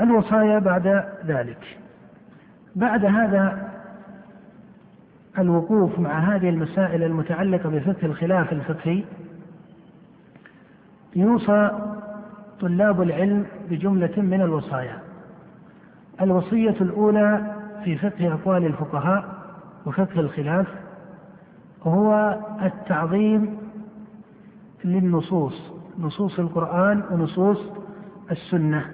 الوصايا بعد ذلك. بعد هذا الوقوف مع هذه المسائل المتعلقة بفقه الخلاف الفقهي يوصى طلاب العلم بجملة من الوصايا. الوصية الأولى في فقه أقوال الفقهاء وفقه الخلاف هو التعظيم للنصوص نصوص القرآن ونصوص السنة.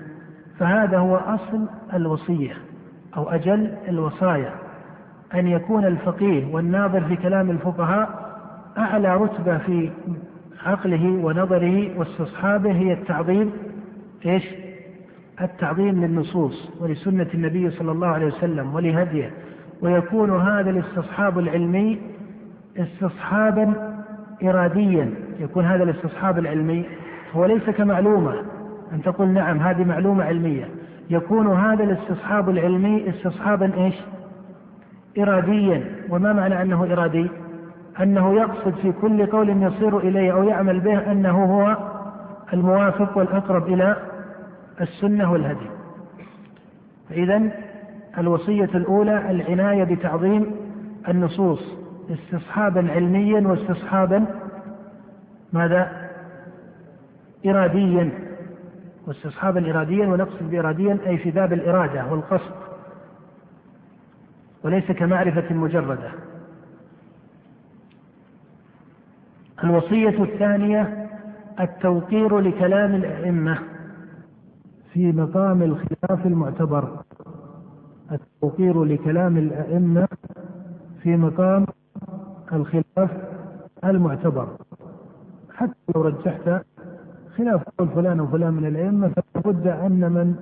فهذا هو أصل الوصية أو أجل الوصايا. أن يكون الفقيه والناظر في كلام الفقهاء أعلى رتبة في عقله ونظره واستصحابه هي التعظيم إيش؟ التعظيم للنصوص ولسنة النبي صلى الله عليه وسلم ولهديه. ويكون هذا الاستصحاب العلمي استصحابا إراديا. يكون هذا الاستصحاب العلمي هو ليس كمعلومة أن تقول نعم هذه معلومة علمية يكون هذا الاستصحاب العلمي استصحابا إيش؟ إراديا وما معنى أنه إرادي؟ أنه يقصد في كل قول يصير إليه أو يعمل به أنه هو الموافق والأقرب إلى السنة والهدي فإذا الوصية الأولى العناية بتعظيم النصوص استصحابا علميا واستصحابا ماذا؟ إراديا واستصحابا إراديا ونقصد بإراديا أي في باب الإرادة والقصد وليس كمعرفة مجردة. الوصية الثانية التوقير لكلام الأئمة في مقام الخلاف المعتبر. التوقير لكلام الأئمة في مقام الخلاف المعتبر. حتى لو رجحت خلاف قول فلان وفلان من الأئمة فلا بد أن من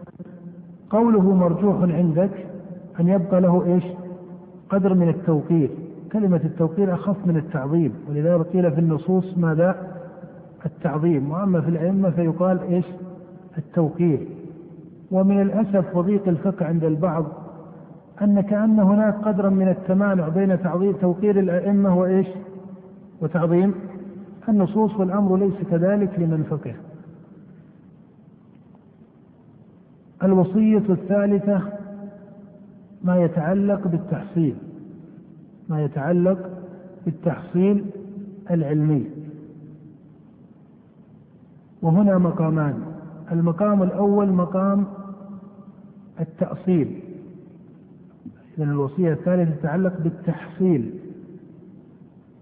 قوله مرجوح عندك أن يبقى له إيش؟ قدر من التوقير. كلمة التوقير أخف من التعظيم ولذلك قيل في النصوص ماذا؟ التعظيم. وأما في الأئمة فيقال إيش؟ التوقير. ومن الأسف وضيق الفقه عند البعض أن كأن هناك قدرا من التمانع بين تعظيم توقير الأئمة وإيش؟ وتعظيم. النصوص والأمر ليس كذلك لمن فقه. الوصية الثالثة ما يتعلق بالتحصيل ما يتعلق بالتحصيل العلمي. وهنا مقامان المقام الأول مقام التأصيل. إذا الوصية الثالثة تتعلق بالتحصيل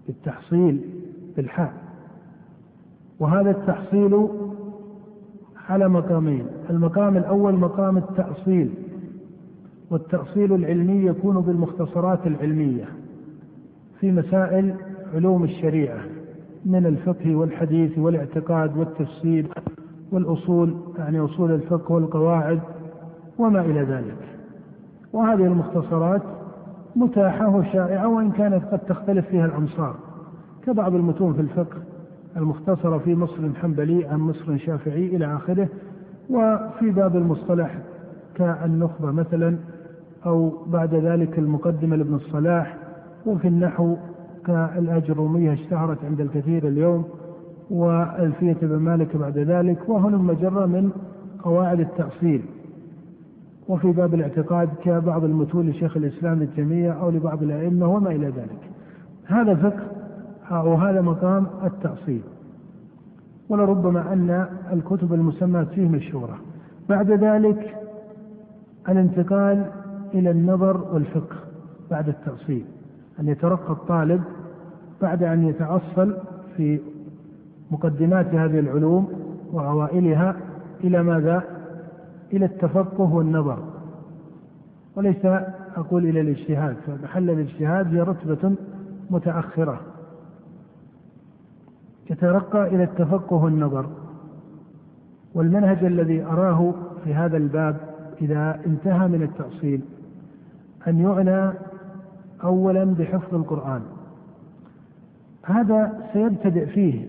بالتحصيل بالحاء وهذا التحصيل على مقامين. المقام الأول مقام التأصيل والتأصيل العلمي يكون بالمختصرات العلمية في مسائل علوم الشريعة من الفقه والحديث والاعتقاد والتفسير والأصول يعني أصول الفقه والقواعد وما إلى ذلك. وهذه المختصرات متاحة وشائعة وإن كانت قد تختلف فيها الأمصار كبعض المتون في الفقه المختصرة في مصر حنبلي عن مصر شافعي إلى آخره وفي باب المصطلح كالنخبة مثلا أو بعد ذلك المقدمة لابن الصلاح وفي النحو كالأجرومية اشتهرت عند الكثير اليوم وألفية ابن مالك بعد ذلك وهنا مجرة من قواعد التأصيل. وفي باب الاعتقاد كبعض المتون لشيخ الإسلام الجميع أو لبعض الأئمة وما إلى ذلك. هذا فقه أو هذا مقام التأصيل. ولربما أن الكتب المسماة فيه مشهورة. بعد ذلك الانتقال إلى النظر والفقه بعد التأصيل. أن يترقى الطالب بعد أن يتأصل في مقدمات هذه العلوم وأوائلها إلى ماذا؟ إلى التفقه والنظر. وليس أقول إلى الاجتهاد فمحل الاجتهاد هي رتبة متأخرة. يترقى إلى التفقه والنظر والمنهج الذي أراه في هذا الباب إذا انتهى من التأصيل أن يعنى أولا بحفظ القرآن هذا سيبتدئ فيه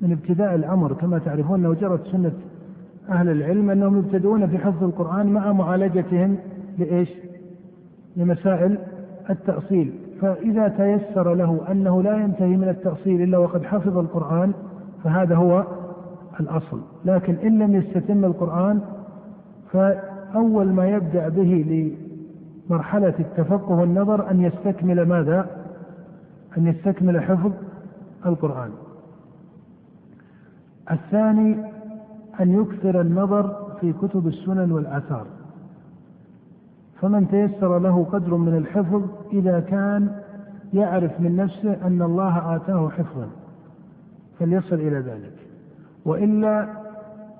من ابتداء الأمر كما تعرفون لو جرت سنة أهل العلم أنهم يبتدئون في حفظ القرآن مع معالجتهم لإيش؟ لمسائل التأصيل فإذا تيسر له أنه لا ينتهي من التأصيل إلا وقد حفظ القرآن فهذا هو الأصل لكن إن لم يستتم القرآن أول ما يبدأ به لمرحلة التفقه والنظر أن يستكمل ماذا؟ أن يستكمل حفظ القرآن. الثاني أن يكثر النظر في كتب السنن والآثار. فمن تيسر له قدر من الحفظ إذا كان يعرف من نفسه أن الله آتاه حفظا. فليصل إلى ذلك. وإلا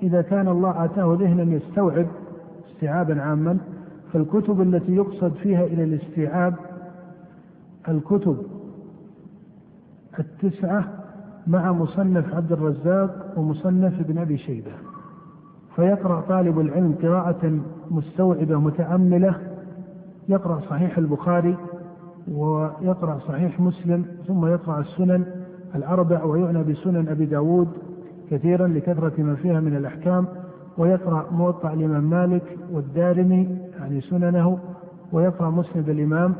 إذا كان الله آتاه ذهنا يستوعب استيعابا عاما. فالكتب التي يقصد فيها إلى الاستيعاب الكتب التسعة مع مصنف عبد الرزاق ومصنف ابن أبي شيبة. فيقرأ طالب العلم قراءة مستوعبة متأملة يقرأ صحيح البخاري ويقرأ صحيح مسلم ثم يقرأ السنن الأربع ويعنى بسنن أبي داود كثيرا لكثرة ما فيها من الأحكام ويقرأ موطأ الإمام مالك والدارمي يعني سننه ويقرأ مسند الإمام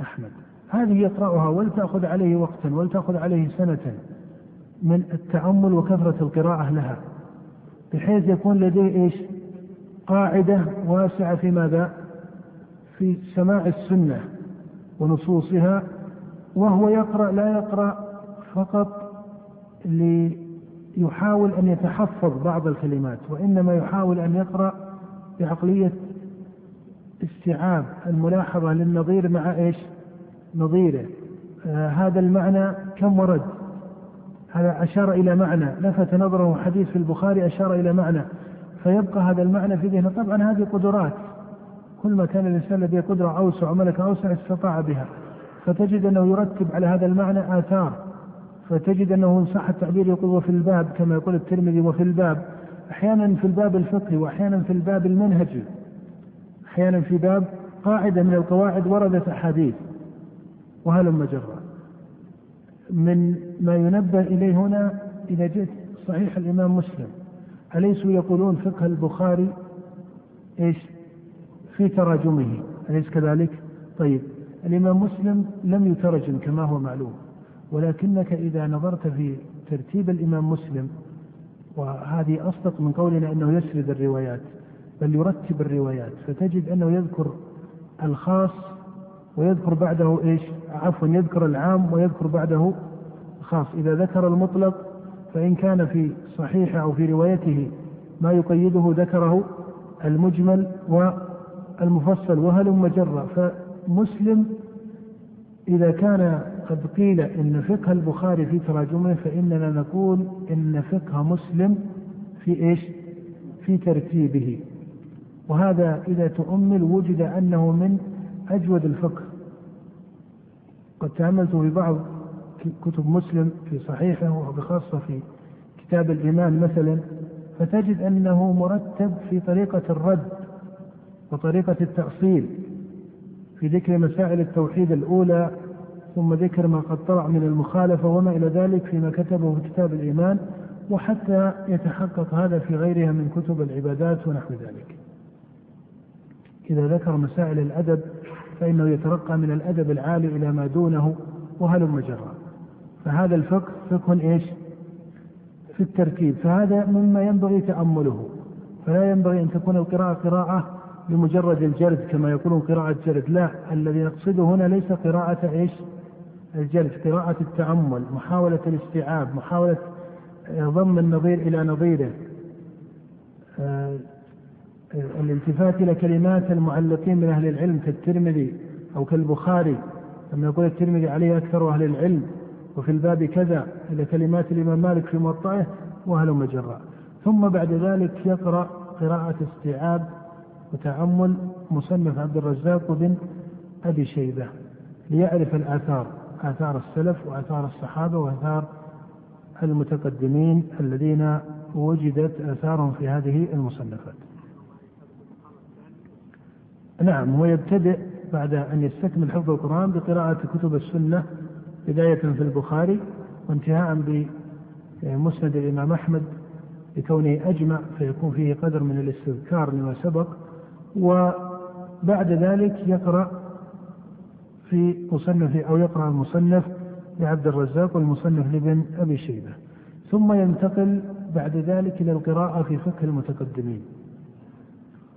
أحمد هذه يقرأها ولتأخذ عليه وقتا ولتأخذ عليه سنة من التأمل وكثرة القراءة لها بحيث يكون لديه إيش؟ قاعدة واسعة في ماذا؟ في سماع السنة ونصوصها وهو يقرأ لا يقرأ فقط ليحاول أن يتحفظ بعض الكلمات وإنما يحاول أن يقرأ بعقلية استيعاب الملاحظة للنظير مع إيش؟ نظيره آه هذا المعنى كم ورد؟ هذا أشار إلى معنى لفت نظره حديث في البخاري أشار إلى معنى فيبقى هذا المعنى في ذهنه. طبعا هذه قدرات. كل ما كان الإنسان لديه قدرة أوسع وملكة أوسع استطاع بها. فتجد أنه يرتب على هذا المعنى آثار. فتجد أنه إن صح التعبير يقول وفي الباب كما يقول الترمذي وفي الباب. أحيانا في الباب الفقهي وأحيانا في الباب المنهجي أحيانا في باب قاعدة من القواعد وردت أحاديث. وهلم جرا من ما ينبه إليه هنا إذا جئت صحيح الإمام مسلم. أليسوا يقولون فقه البخاري إيش؟ في تراجمه أليس كذلك؟ طيب الإمام مسلم لم يترجم كما هو معلوم ولكنك إذا نظرت في ترتيب الإمام مسلم وهذه أصدق من قولنا أنه يسرد الروايات بل يرتب الروايات فتجد أنه يذكر الخاص ويذكر بعده إيش؟ عفوا يذكر العام ويذكر بعده الخاص، إذا ذكر المطلق فإن كان في صحيحه أو في روايته ما يقيده ذكره المجمل والمفصل وهلم جرا فمسلم إذا كان قد قيل إن فقه البخاري في تراجمه فإننا نقول إن فقه مسلم في إيش؟ في ترتيبه وهذا إذا تؤمل وجد أنه من أجود الفقه قد تأملت في بعض كتب مسلم في صحيحه وبخاصة في كتاب الإيمان مثلا فتجد أنه مرتب في طريقة الرد وطريقة التأصيل في ذكر مسائل التوحيد الأولى ثم ذكر ما قد طلع من المخالفة وما إلى ذلك فيما كتبه في كتاب الإيمان وحتى يتحقق هذا في غيرها من كتب العبادات ونحو ذلك. إذا ذكر مسائل الأدب فإنه يترقى من الأدب العالي إلى ما دونه وهلم جرا فهذا الفقه فقه إيش؟ في التركيب. فهذا مما ينبغي تأمله. فلا ينبغي أن تكون القراءة قراءة بمجرد الجلد كما يقولون قراءة جلد. لا الذي نقصده هنا ليس قراءة إيش؟ الجلد قراءة التأمل محاولة الاستيعاب محاولة ضم النظير إلى نظيره. آه، الالتفات إلى كلمات المعلقين من أهل العلم كالترمذي أو كالبخاري. لما يقول الترمذي عليه أكثر أهل العلم وفي الباب كذا إلى كلمات الإمام مالك في موطئه وأهل مجرى. ثم بعد ذلك يقرأ قراءة استيعاب وتأمل مصنف عبد الرزاق بن أبي شيبة ليعرف الآثار آثار السلف وآثار الصحابة وآثار المتقدمين الذين وجدت آثارهم في هذه المصنفات. نعم هو يبتدئ بعد أن يستكمل حفظ القرآن بقراءة كتب السنة بداية في البخاري وانتهاء بمسند الإمام أحمد لكونه أجمع فيكون فيه قدر من الاستذكار لما سبق وبعد ذلك يقرأ في مصنف أو يقرأ المصنف لعبد الرزاق والمصنف لابن أبي شيبة ثم ينتقل بعد ذلك إلى القراءة في فقه المتقدمين.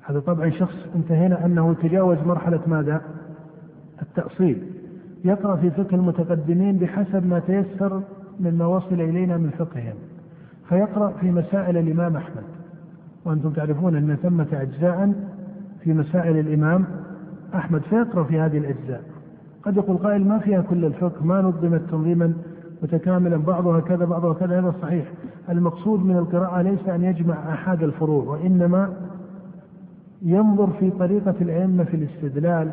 هذا طبعا شخص انتهينا أنه تجاوز مرحلة ماذا؟ التأصيل. يقرأ في فقه المتقدمين بحسب ما تيسر مما وصل إلينا من فقههم. فيقرأ في مسائل الإمام أحمد. وأنتم تعرفون أن ثمة أجزاء في مسائل الإمام أحمد فيقرأ في هذه الأجزاء. قد يقول قائل ما فيها كل الفقه ما نظمت تنظيما متكاملا بعضها كذا بعضها كذا هذا صحيح. المقصود من القراءة ليس أن يجمع أحد الفروع وإنما ينظر في طريقة الأئمة في الاستدلال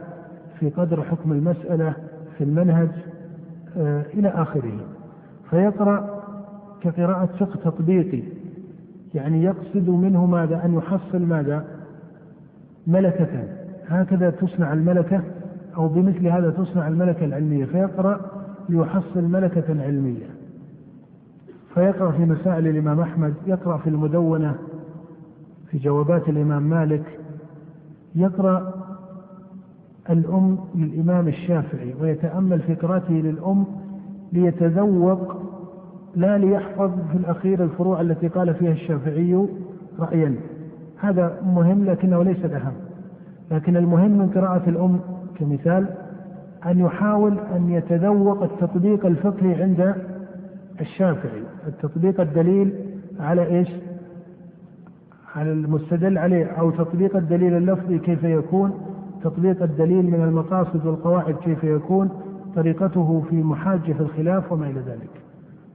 في قدر حكم المسألة في المنهج آه إلى آخره. فيقرأ كقراءة فقه تطبيقي يعني يقصد منه ماذا؟ أن يحصل ماذا؟ ملكة. هكذا تصنع الملكة أو بمثل هذا تصنع الملكة العلمية. فيقرأ ليحصل ملكة علمية. فيقرأ في مسائل الإمام أحمد يقرأ في المدونة في جوابات الإمام مالك يقرأ الأم للإمام الشافعي ويتأمل في قراءته للأم ليتذوق لا ليحفظ في الأخير الفروع التي قال فيها الشافعي رأيا. هذا مهم لكنه ليس الأهم. لكن المهم من قراءة الأم كمثال أن يحاول أن يتذوق التطبيق الفقهي عند الشافعي. التطبيق الدليل على إيش؟ على المستدل عليه أو تطبيق الدليل اللفظي كيف يكون. تطبيق الدليل من المقاصد والقواعد كيف يكون طريقته في محاجة الخلاف وما إلى ذلك.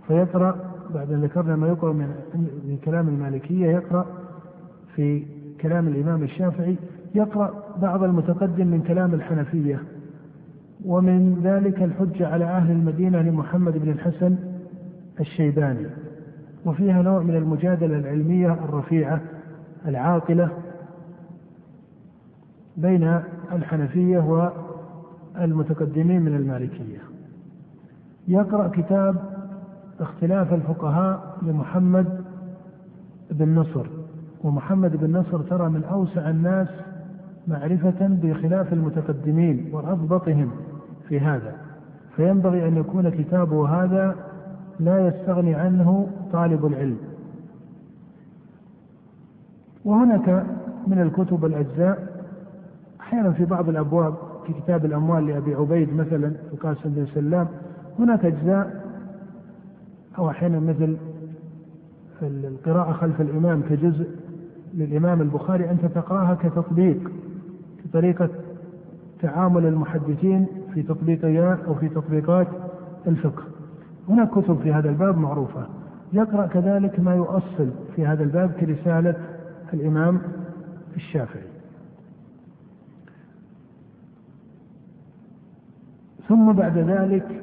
فيقرأ بعد أن ذكرنا ما يقرأ من كلام المالكية يقرأ في كلام الإمام الشافعي يقرأ بعض المتقدم من كلام الحنفية. ومن ذلك الحجة على أهل المدينة لمحمد بن الحسن الشيباني. وفيها نوع من المجادلة العلمية الرفيعة العاقلة بين الحنفية والمتقدمين من المالكية. يقرأ كتاب اختلاف الفقهاء لمحمد بن نصر ومحمد بن نصر ترى من أوسع الناس معرفة بخلاف المتقدمين وأضبطهم في هذا. فينبغي أن يكون كتابه هذا لا يستغني عنه طالب العلم. وهناك من الكتب الأجزاء أحيانا في بعض الأبواب في كتاب الأموال لأبي عبيد مثلا القاسم بن سلام هناك أجزاء أو أحيانا مثل القراءة خلف الإمام كجزء للإمام البخاري أنت تقرأها كتطبيق كطريقة تعامل المحدثين في تطبيقيات أو في تطبيقات الفقه. هناك كتب في هذا الباب معروفة. يقرأ كذلك ما يؤصل في هذا الباب كرسالة الإمام الشافعي. ثم بعد ذلك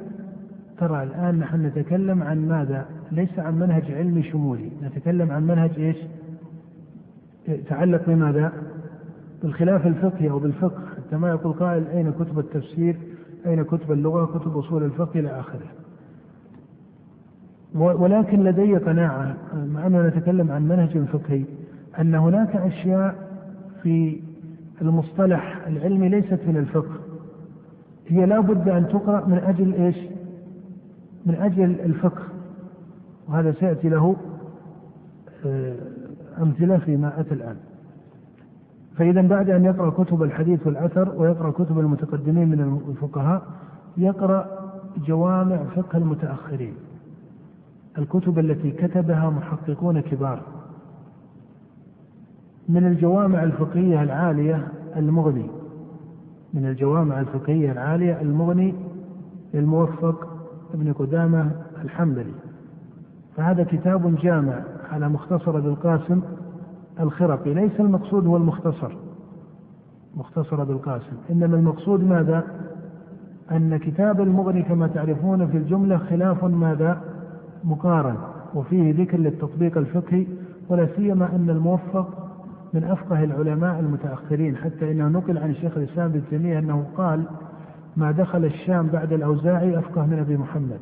ترى الآن نحن نتكلم عن ماذا؟ ليس عن منهج علمي شمولي، نتكلم عن منهج إيش؟ يتعلق بماذا؟ بالخلاف الفقهي أو بالفقه حتى ما يقول قائل أين كتب التفسير؟ أين كتب اللغة؟ كتب أصول الفقه إلى آخره. ولكن لدي قناعة مع أننا نتكلم عن منهج فقهي أن هناك أشياء في المصطلح العلمي ليست من الفقه هي لا بد أن تقرأ من أجل إيش؟ من أجل الفقه. وهذا سيأتي له آه، أمثلة فيما أتى الآن. فإذا بعد أن يقرأ كتب الحديث والأثر ويقرأ كتب المتقدمين من الفقهاء يقرأ جوامع فقه المتأخرين. الكتب التي كتبها محققون كبار. من الجوامع الفقهية العالية المغني. من الجوامع الفقهية العالية المغني للموفق ابن قدامة الحنبلي. فهذا كتاب جامع على مختصر ابن القاسم الخرقي. ليس المقصود هو المختصر. مختصر ابن القاسم. إنما المقصود ماذا؟ أن كتاب المغني كما تعرفون في الجملة خلاف ماذا؟ مقارن. وفيه ذكر للتطبيق الفقهي ولا سيما أن الموفق من أفقه العلماء المتأخرين حتى إنه نقل عن شيخ الإسلام ابن تيمية أنه قال ما دخل الشام بعد الأوزاعي أفقه من أبي محمد.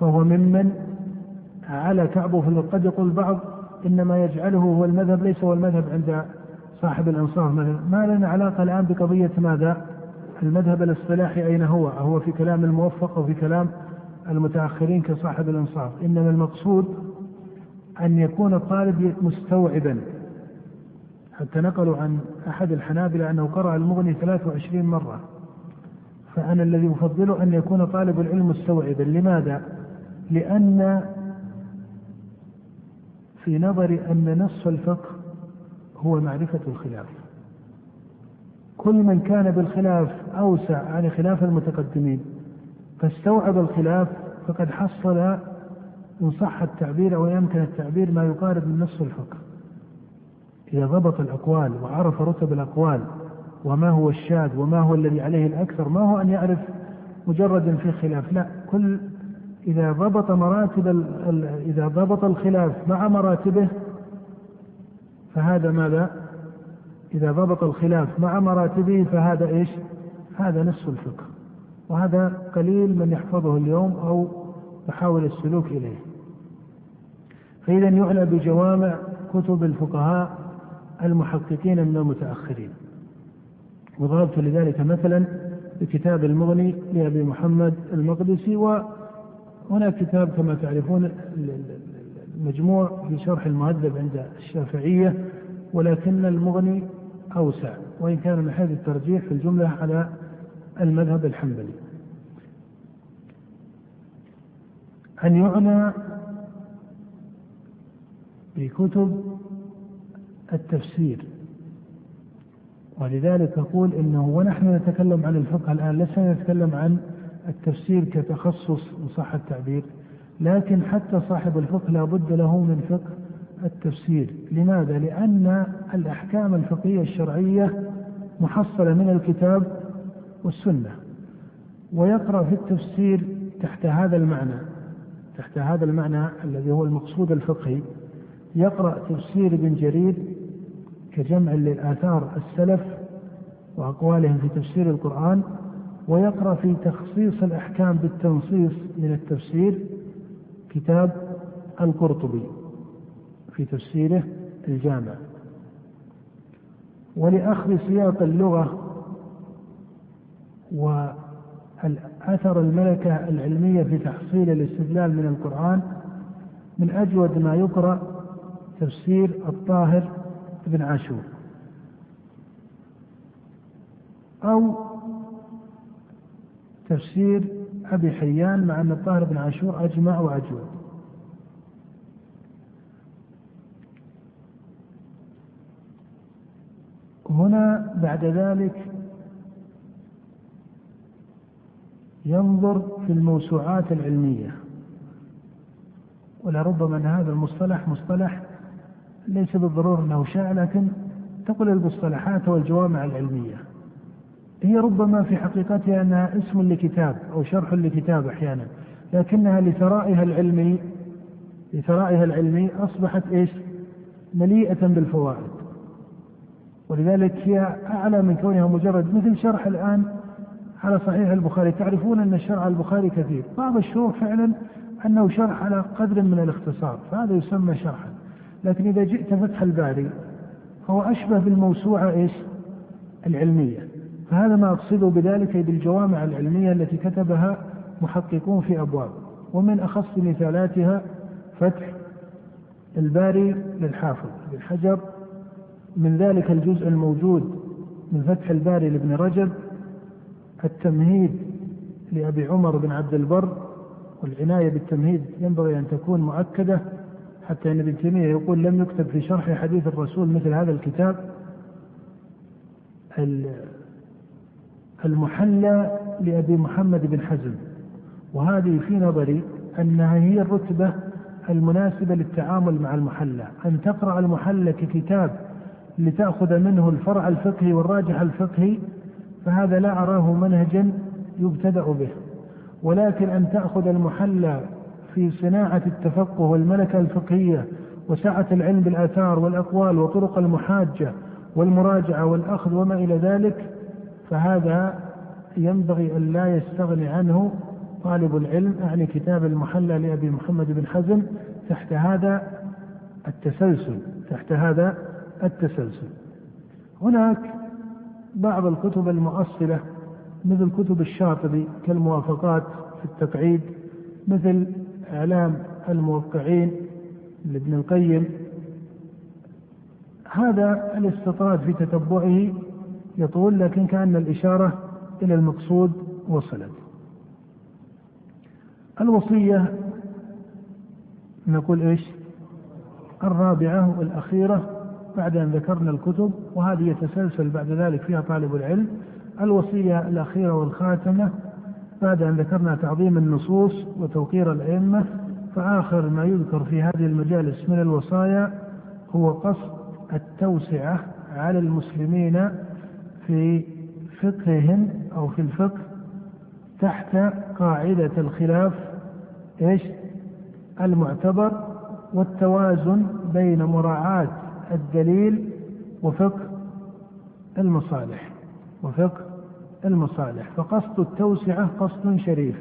فهو ممن على كعبه في قد يقول البعض إنما يجعله هو المذهب ليس هو المذهب عند صاحب الأنصاف ما لنا علاقة الآن بقضية ماذا؟ المذهب الاصطلاحي أين هو؟ هو في كلام الموفق أو في كلام المتأخرين كصاحب الإنصاف إنما المقصود أن يكون الطالب مستوعبا. حتى نقلوا عن أحد الحنابلة أنه قرأ المغني 23 مرة. فأنا الذي أفضله أن يكون طالب العلم مستوعبا. لماذا؟ لأن في نظري أن نصف الفقه هو معرفة الخلاف. كل من كان بالخلاف أوسع عن خلاف المتقدمين. فاستوعب الخلاف فقد حصل إن صح التعبير أو يمكن التعبير ما يقارب من نصف الفقه. إذا ضبط الأقوال وعرف رتب الأقوال وما هو الشاذ وما هو الذي عليه الأكثر ما هو أن يعرف مجرد في خلاف لا كل إذا ضبط مراتب إذا ضبط الخلاف مع مراتبه فهذا ماذا؟ إذا ضبط الخلاف مع مراتبه فهذا إيش؟ هذا نصف الفقه وهذا قليل من يحفظه اليوم أو يحاول السلوك إليه فإذا يعنى بجوامع كتب الفقهاء المحققين من المتأخرين. وضربت لذلك مثلا بكتاب المغني لأبي محمد المقدسي وهناك كتاب كما تعرفون المجموع في شرح المهذب عند الشافعية ولكن المغني أوسع وإن كان من حيث الترجيح في الجملة على المذهب الحنبلي. أن يعنى بكتب التفسير. ولذلك أقول إنه ونحن نتكلم عن الفقه الآن لسنا نتكلم عن التفسير كتخصص إن صح التعبير لكن حتى صاحب الفقه لا بد له من فقه التفسير. لماذا؟ لأن الأحكام الفقهية الشرعية محصلة من الكتاب والسنة ويقرأ في التفسير تحت هذا المعنى تحت هذا المعنى الذي هو المقصود الفقهي. يقرأ تفسير ابن جرير كجمع للآثار السلف وأقوالهم في تفسير القرآن ويقرأ في تخصيص الأحكام بالتنصيص من التفسير كتاب القرطبي في تفسيره الجامع. ولأخذ سياق اللغة وأثر الملكة العلمية في تحصيل الاستدلال من القرآن من أجود ما يقرأ تفسير الطاهر بن عاشور. أو تفسير أبي حيان مع أن الطاهر بن عاشور أجمع وأجود. هنا بعد ذلك ينظر في الموسوعات العلمية ولربما أن هذا المصطلح مصطلح ليس بالضرورة أنه شائع لكن تقول المصطلحات والجوامع العلمية. هي ربما في حقيقتها أنها اسم لكتاب أو شرح لكتاب أحيانا لكنها لثرائها العلمي لثرائها العلمي أصبحت إيش؟ مليئة بالفوائد. ولذلك هي أعلى من كونها مجرد مثل شرح الآن على صحيح البخاري. تعرفون أن شرح البخاري كثير. بعض الشروح فعلا أنه شرح على قدر من الاختصار فهذا يسمى شرحا. لكن إذا جئت فتح الباري فهو أشبه بالموسوعة إيش؟ العلمية. فهذا ما أقصده بذلك بالجوامع العلمية التي كتبها محققون في أبواب. ومن أخص مثالاتها فتح الباري للحافظ بن حجر. من ذلك الجزء الموجود من فتح الباري لابن رجب. التمهيد لأبي عمر بن عبد البر والعناية بالتمهيد ينبغي أن تكون مؤكدة. حتى أن ابن تيمية يقول لم يكتب في شرح حديث الرسول مثل هذا الكتاب المحلى لأبي محمد بن حزم. وهذه في نظري أنها هي الرتبة المناسبة للتعامل مع المحلى. أن تقرأ المحلى ككتاب لتأخذ منه الفرع الفقهي والراجح الفقهي فهذا لا أراه منهجا يبتدأ به. ولكن أن تأخذ المحلى في صناعة التفقه والملكة الفقهية وسعة العلم بالآثار والأقوال وطرق المحاجة والمراجعة والأخذ وما إلى ذلك فهذا ينبغي أن لا يستغني عنه طالب العلم أعني كتاب المحلى لأبي محمد بن حزم تحت هذا التسلسل تحت هذا التسلسل. هناك بعض الكتب المؤصلة مثل كتب الشاطبي كالموافقات في التقعيد مثل إعلام الموقعين لابن القيم. هذا الاستطراد في تتبعه يطول لكن كأن الإشارة إلى المقصود وصلت. الوصية نقول إيش؟ الرابعة والأخيرة بعد أن ذكرنا الكتب وهذه يتسلسل بعد ذلك فيها طالب العلم. الوصية الأخيرة والخاتمة بعد أن ذكرنا تعظيم النصوص وتوقير الأئمة فآخر ما يذكر في هذه المجالس من الوصايا هو قصد التوسعة على المسلمين في فقههم أو في الفقه تحت قاعدة الخلاف إيش؟ المعتبر والتوازن بين مراعاة الدليل وفقه المصالح وفقه المصالح فقصد التوسعة قصد شريف.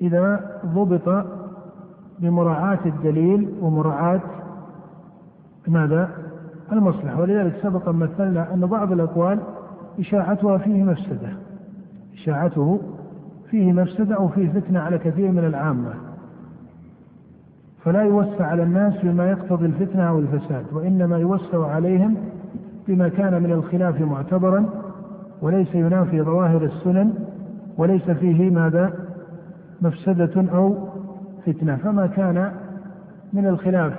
إذا ضبط بمراعاة الدليل ومراعاة ماذا؟ المصلحة. ولذلك سبق مثلنا أن بعض الأقوال إشاعتها فيه مفسدة. إشاعته فيه مفسدة أو فيه فتنة على كثير من العامة. فلا يوسع على الناس بما يقتضي الفتنة أو الفساد وإنما يوسع عليهم بما كان من الخلاف معتبرا وليس ينافي ظواهر السنن وليس فيه ماذا؟ مفسدة أو فتنة. فما كان من الخلاف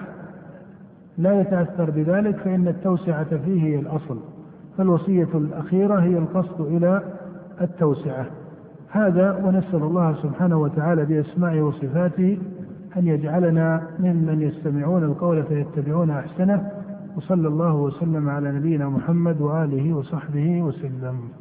لا يتأثر بذلك فإن التوسعة فيه هي الأصل. فالوصية الأخيرة هي القصد إلى التوسعة. هذا ونسأل الله سبحانه وتعالى بأسمائه وصفاته أن يجعلنا ممن يستمعون القول فيتبعون أحسنه. وصلى الله وسلم على نبينا محمد وآله وصحبه وسلم.